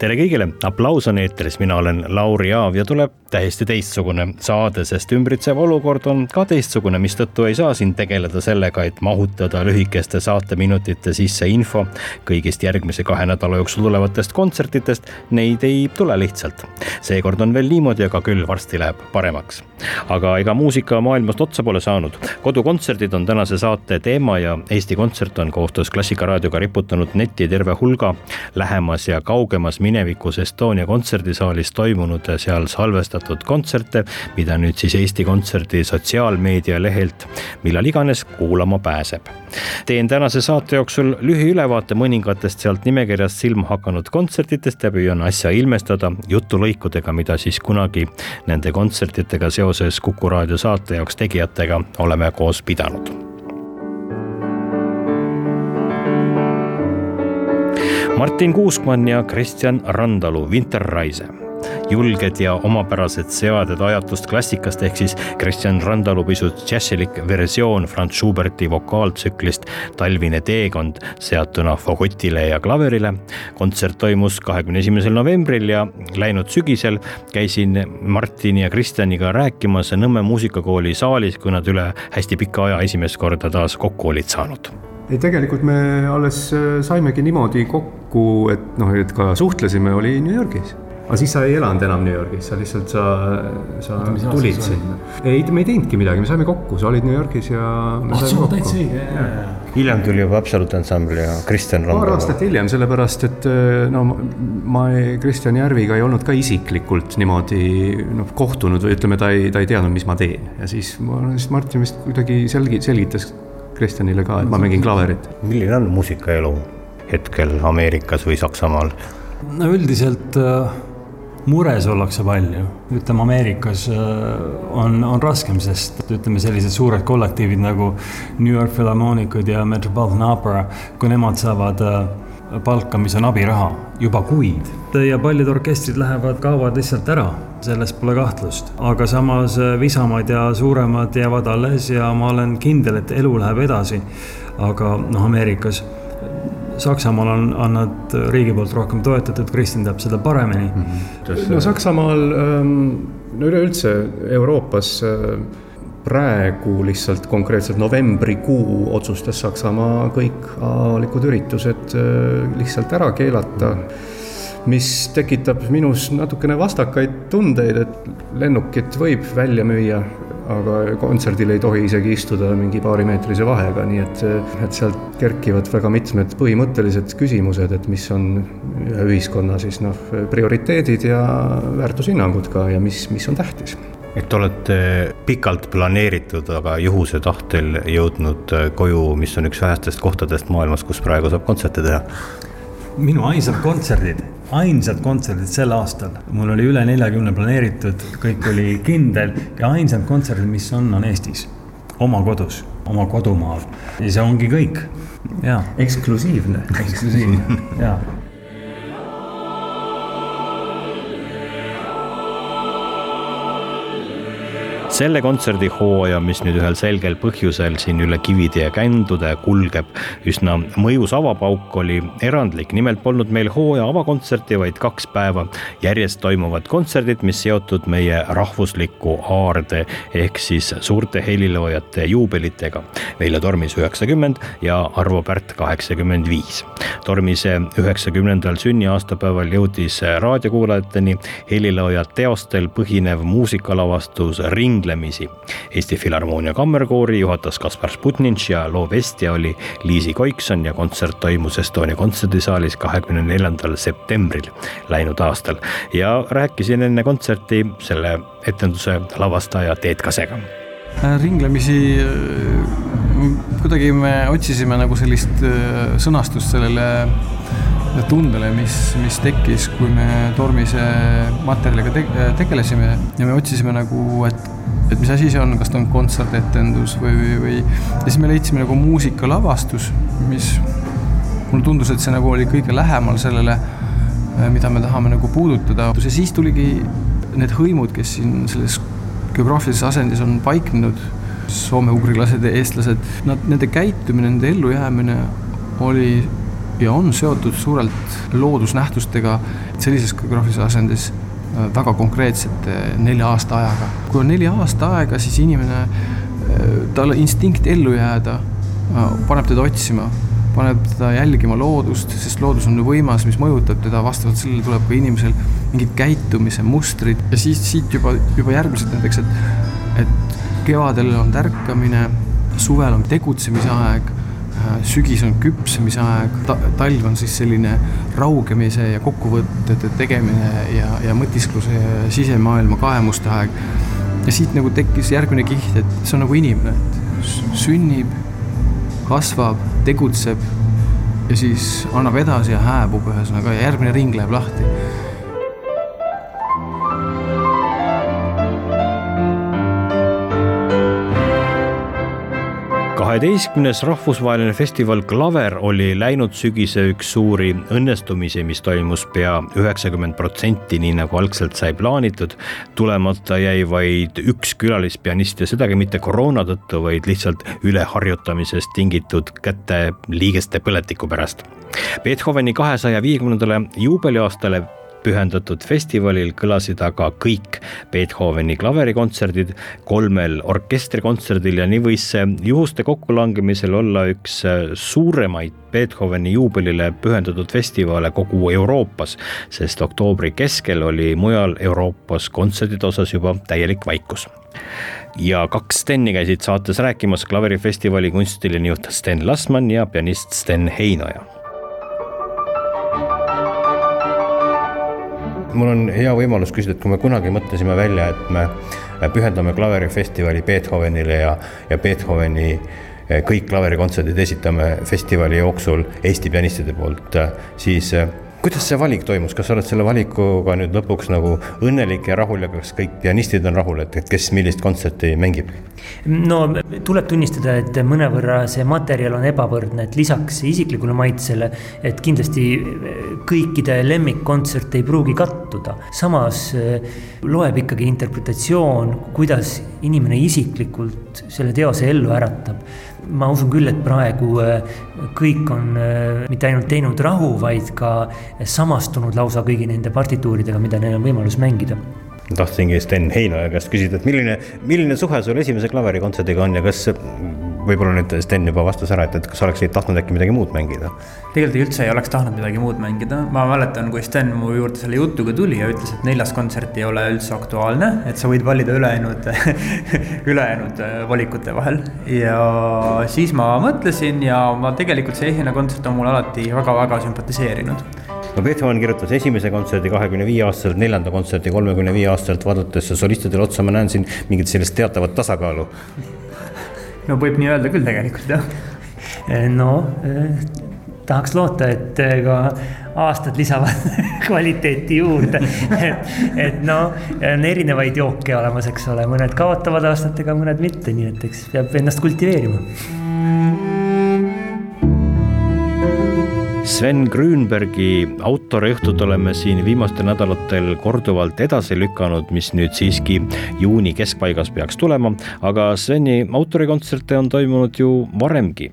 Tere kõigile, aplaus on eetris, mina olen Lauri Aav ja tuleb täiesti teistsugune saade, sest ümbritsev olukord on ka teistsugune, mistõttu ei saa siin tegeleda sellega, et mahutada lühikeste saateminutite sisse info kõigist järgmise kahe nädala jooksul tulevatest kontsertidest. Neid ei tule lihtsalt. seekord on veel niimoodi, aga küll varsti läheb paremaks. aga ega muusika maailmast otsa pole saanud. kodukontserdid on tänase saate teema ja Eesti Kontsert on koostöös Klassikaraadioga riputanud netti terve hulga lähemas ja kaugemas minevikus Estonia kontserdisaalis toimunud seal salvestatud kontserte, mida nüüd siis Eesti Kontserdi sotsiaalmeedia lehelt millal iganes kuulama pääseb. teen tänase saate jooksul lühiülevaate mõningatest sealt nimekirjast silma hakanud kontsertidest ja püüan asja ilmestada jutulõikudega, mida siis kunagi nende kontsertidega seoses Kuku raadio saate jaoks tegijatega oleme koos pidanud Martin Kuusmann ja Kristjan Randalu, Winterreise julged ja omapärased seaded ajatust klassikast, ehk siis Kristjan Randalu pisut džässilik versioon Franz Schuberti vokaaltsüklist Talvine teekond seatuna fagotile ja klaverile. kontsert toimus kahekümne esimesel novembril ja läinud sügisel käisin Martini ja Kristjaniga rääkimas Nõmme muusikakooli saalis, kui nad üle hästi pika aja esimest korda taas kokku olid saanud ei, tegelikult me alles saimegi niimoodi kokku, et noh, et ka suhtlesime, oli New Yorgis aga siis sa ei elanud enam New Yorgis, sa lihtsalt, sa, sa Oota, tulid sinna. ei, me ei teinudki midagi, me saime kokku, sa olid New Yorgis ja. ah, on täitsa õige, jaa, jaa. hiljem tuli juba Absolute Ensemble ja Kristjan Randal. paar aastat hiljem, sellepärast et no ma Kristjan Järviga ei olnud ka isiklikult niimoodi noh, kohtunud või ütleme, ta ei, ta ei teadnud, mis ma teen ja siis ma, siis Martin vist kuidagi selgi-, selgitas Kristjanile ka, et ma mängin klaverit. milline on muusikaelu hetkel Ameerikas või Saksamaal? no üldiselt äh mures ollakse palju, ütleme Ameerikas äh, on, on raskem, sest ütleme, sellised suured kollektiivid nagu New York Philharmonikud ja Metropolitan Opera, kui nemad saavad äh, palka, mis on abiraha juba kuid ja paljud orkestrid lähevad, kaovad lihtsalt ära, selles pole kahtlust. aga samas äh, visamad ja suuremad jäävad alles ja ma olen kindel, et elu läheb edasi. aga noh, Ameerikas Saksamaal on, on nad riigi poolt rohkem toetatud, Kristjan teab seda paremini mm. -hmm. no Saksamaal, ähm, no üleüldse Euroopas praegu lihtsalt konkreetselt novembrikuu otsustas Saksamaa kõik avalikud üritused äh, lihtsalt ära keelata mis tekitab minus natukene vastakaid tundeid, et lennukit võib välja müüa, aga kontserdil ei tohi isegi istuda mingi paarimeetrise vahega, nii et, et sealt kerkivad väga mitmed põhimõttelised küsimused, et mis on ühiskonna siis noh, prioriteedid ja väärtushinnangud ka ja mis, mis on tähtis et olete pikalt planeeritud, aga juhuse tahtel jõudnud koju, mis on üks vähestest kohtadest maailmas, kus praegu saab kontserte teha? minu ainsad kontserdid ainsad kontserdid sel aastal, mul oli üle neljakümne planeeritud, kõik oli kindel ja ainsad kontserdid, mis on, on Eestis, oma kodus, oma kodumaal ja see ongi kõik, jaa. eksklusiivne. eksklusiivne, jaa selle kontserdihooaja, mis nüüd ühel selgel põhjusel siin üle kivide ja kändude kulgeb, üsna mõjus avapauk oli erandlik. nimelt polnud meil hooaja avakontserti, vaid kaks päeva järjest toimuvad kontserdid, mis seotud meie rahvusliku aarde ehk siis suurte heliloojate juubelitega. Veljo Tormis üheksakümmend ja Arvo Pärt kaheksakümmend viis. Tormise üheksakümnendal sünniaastapäeval jõudis raadiokuulajateni helilooja teostel põhinev muusikalavastus Ringla võistlemisi. Eesti Filharmoonia Kammerkoori juhatas Kaspar Sputnitš ja loo vestja oli Liisi Koikson ja kontsert toimus Estonia kontserdisaalis kahekümne neljandal septembril läinud aastal. Ja rääkisin enne kontserti selle etenduse lavastaja Teet Kasega. Ringlemisi kuidagi me otsisime nagu sellist äh, sõnastust sellele tundele, mis, mis tekkis, kui me Tormise materjaliga te tegelesime. Ja me otsisime nagu, et, et mis asi see on, kas ta on kontsertetendus või, või, või ja siis me leidsime nagu muusikalavastus, mis mulle tundus, et see nagu oli kõige lähemal sellele, mida me tahame nagu puudutada. Ja siis tuligi need hõimud, kes siin selles geograafilises asendis on paiknenud, soome-ugrilased ja eestlased, nad, nende käitumine, nende ellujäämine oli ja on seotud suurelt loodusnähtustega sellises geograafilises asendis äh, väga konkreetsete nelja aasta ajaga. kui on neli aasta aega, siis inimene, äh, talle instinkt ellu jääda äh, paneb teda otsima, paneb teda jälgima loodust, sest loodus on võimas, mis mõjutab teda, vastavalt sellele tuleb ka inimesel mingid käitumise mustrid ja siis siit juba, juba järgmised näiteks, et, et kevadel on tärkamine, suvel on tegutsemise aeg sügis on küpsemise aeg ta,, talv on siis selline raugemise ja kokkuvõtete tegemine ja, ja mõtiskluse ja sisemaailma kaemuste aeg. ja siit nagu tekkis järgmine kiht, et see on nagu inimene, et sünnib, kasvab, tegutseb ja siis annab edasi ja hääbub ühesõnaga järgmine ring läheb lahti kaheteistkümnes rahvusvaheline festival Klaver oli läinud sügise üks suuri õnnestumisi, mis toimus pea üheksakümmend protsenti, nii nagu algselt sai plaanitud. tulemata jäi vaid üks külalispianist ja sedagi mitte koroona tõttu, vaid lihtsalt üleharjutamisest tingitud käte liigeste põletiku pärast. Beethoveni kahesaja viiekümnendale juubeliaastale pühendatud festivalil kõlasid aga kõik Beethoveni klaverikontserdid kolmel orkestrikontserdil ja nii võis see juhuste kokkulangemisel olla üks suuremaid Beethoveni juubelile pühendatud festivale kogu Euroopas, sest oktoobri keskel oli mujal Euroopas kontserdide osas juba täielik vaikus. Ja kaks Steni käisid saates rääkimas klaverifestivali kunstiline juht Sten Lasman ja pianist Sten Heinoja mul on hea võimalus küsida, et kui me kunagi mõtlesime välja, et me pühendame klaverifestivali Beethovenile ja, ja Beethoveni eh, kõik klaverikontserdid esitame festivali jooksul Eesti pianistide poolt, siis eh, kuidas see valik toimus, kas sa oled selle valikuga nüüd lõpuks nagu õnnelik ja rahul ja kas kõik pianistid on rahul, et, kes millist kontserti mängib? no tuleb tunnistada, et mõnevõrra see materjal on ebavõrdne, et lisaks isiklikule maitsele, et kindlasti kõikide lemmikkontsert ei pruugi kattuda. samas eh, loeb ikkagi interpretatsioon, kuidas inimene isiklikult selle teose ellu äratab ma usun küll, et praegu äh, kõik on äh, mitte ainult teinud rahu, vaid ka samastunud lausa kõigi nende partituuridega, mida neil on võimalus mängida tahtsingi Sten Heinoja käest küsida, et milline, milline suhe sul esimese klaverikontserdiga on ja kas võib-olla nüüd Sten juba vastas ära, et, et kas oleksid tahtnud äkki midagi muud mängida? tegelikult üldse ei oleks tahtnud midagi muud mängida, ma mäletan, kui Sten mu juurde selle jutuga tuli ja ütles, et neljas kontsert ei ole üldse aktuaalne, et sa võid valida ülejäänud ülejäänud äh, valikute vahel. ja siis ma mõtlesin ja ma tegelikult see esimene kontsert on mulle alati väga-väga sümpatiseerinud no Beethoven kirjutas esimese kontserdi kahekümne viie aastaselt, neljanda kontserdi kolmekümne viie aastaselt, vaadates solistidele otsa, ma näen siin mingit sellist teatavat tasakaalu no võib nii öelda küll tegelikult jah. Eh, no eh, tahaks loota, et eh, ka aastad lisavad kvaliteeti juurde. et, et noh, on erinevaid jooke olemas, eks ole, mõned kaotavad aastatega, mõned mitte, nii et eks peab ennast kultiveerima Sven Grünbergi autoriõhtut oleme siin viimastel nädalatel korduvalt edasi lükanud, mis nüüd siiski juuni keskpaigas peaks tulema, aga Sveni autorikontserte on toimunud ju varemgi.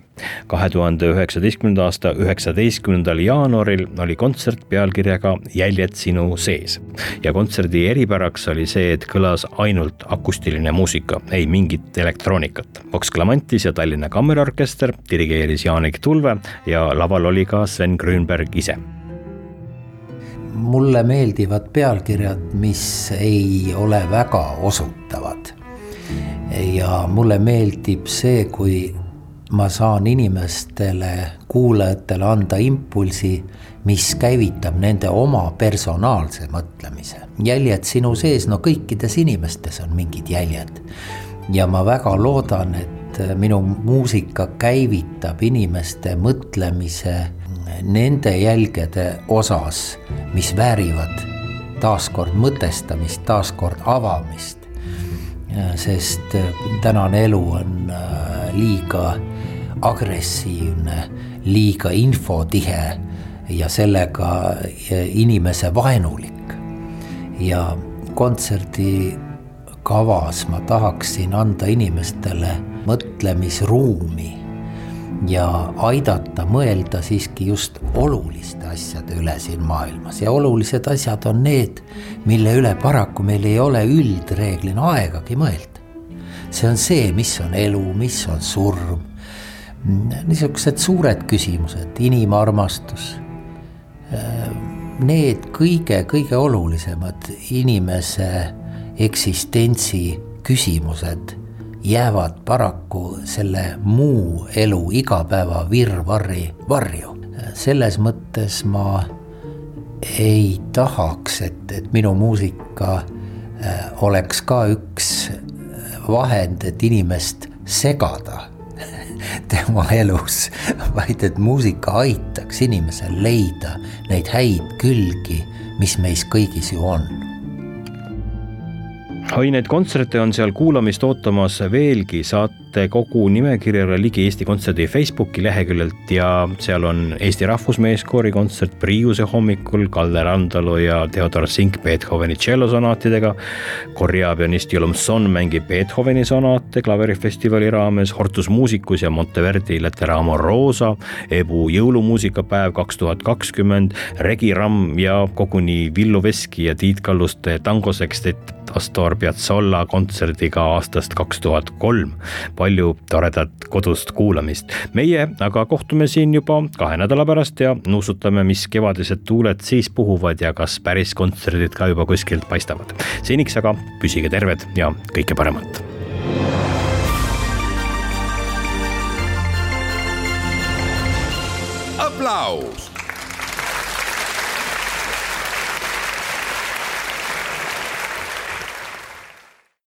Kahe tuhande üheksateistkümnenda aasta üheksateistkümnendal jaanuaril oli kontsert pealkirjaga Jäljed sinu sees ja kontserdi eripäraks oli see, et kõlas ainult akustiline muusika, ei mingit elektroonikat. Vox Clamantis ja Tallinna Kammerorkester dirigeeris Jaanik Tulve ja laval oli ka Sven Grünberg ise mulle meeldivad pealkirjad, mis ei ole väga osutavad. ja mulle meeldib see, kui ma saan inimestele, kuulajatele anda impulsi, mis käivitab nende oma personaalse mõtlemise. jäljed sinu sees, no kõikides inimestes on mingid jäljed. ja ma väga loodan, et minu muusika käivitab inimeste mõtlemise nende jälgede osas, mis väärivad taaskord mõtestamist, taaskord avamist. sest tänane elu on liiga agressiivne, liiga infotihe ja sellega inimese vaenulik. ja kontserdikavas ma tahaksin anda inimestele mõtlemisruumi ja aidata mõelda siiski just oluliste asjade üle siin maailmas ja olulised asjad on need, mille üle paraku meil ei ole üldreeglina aegagi mõelda. see on see, mis on elu, mis on surm, niisugused suured küsimused, inimarmastus. Need kõige-kõige olulisemad inimese eksistentsi küsimused jäävad paraku selle muu elu igapäeva virvarri varju. selles mõttes ma ei tahaks, et, et minu muusika oleks ka üks vahend, et inimest segada tema elus, vaid et muusika aitaks inimesel leida neid häid külgi, mis meis kõigis ju on. Oi, neid kontserte on seal kuulamist ootamas veelgi, saate kogu nimekirjale ligi Eesti Kontserdi Facebooki leheküljelt ja seal on Eesti Rahvusmeeskoori kontsert Priiuse hommikul, Kalle Randalu ja Theodor Sink Beethoveni tšellosonaatidega. Korea pianist Jolom Son mängib Beethoveni sonaate klaverifestivali raames, Hortus Musicus ja Monteverdi Lateramo Rosa, Ebu jõulumuusikapäev kaks tuhat kakskümmend, Regi Ramm ja koguni Villu Veski ja Tiit Kalluste tangosekstett Astor Piazzolla kontserdiga aastast kaks tuhat kolm. Palju toredat kodust kuulamist. meie aga kohtume siin juba kahe nädala pärast ja nuusutame, mis kevadised tuuled siis puhuvad ja kas päris kontserdid ka juba kuskilt paistavad. seniks aga püsige terved ja kõike paremat. aplaus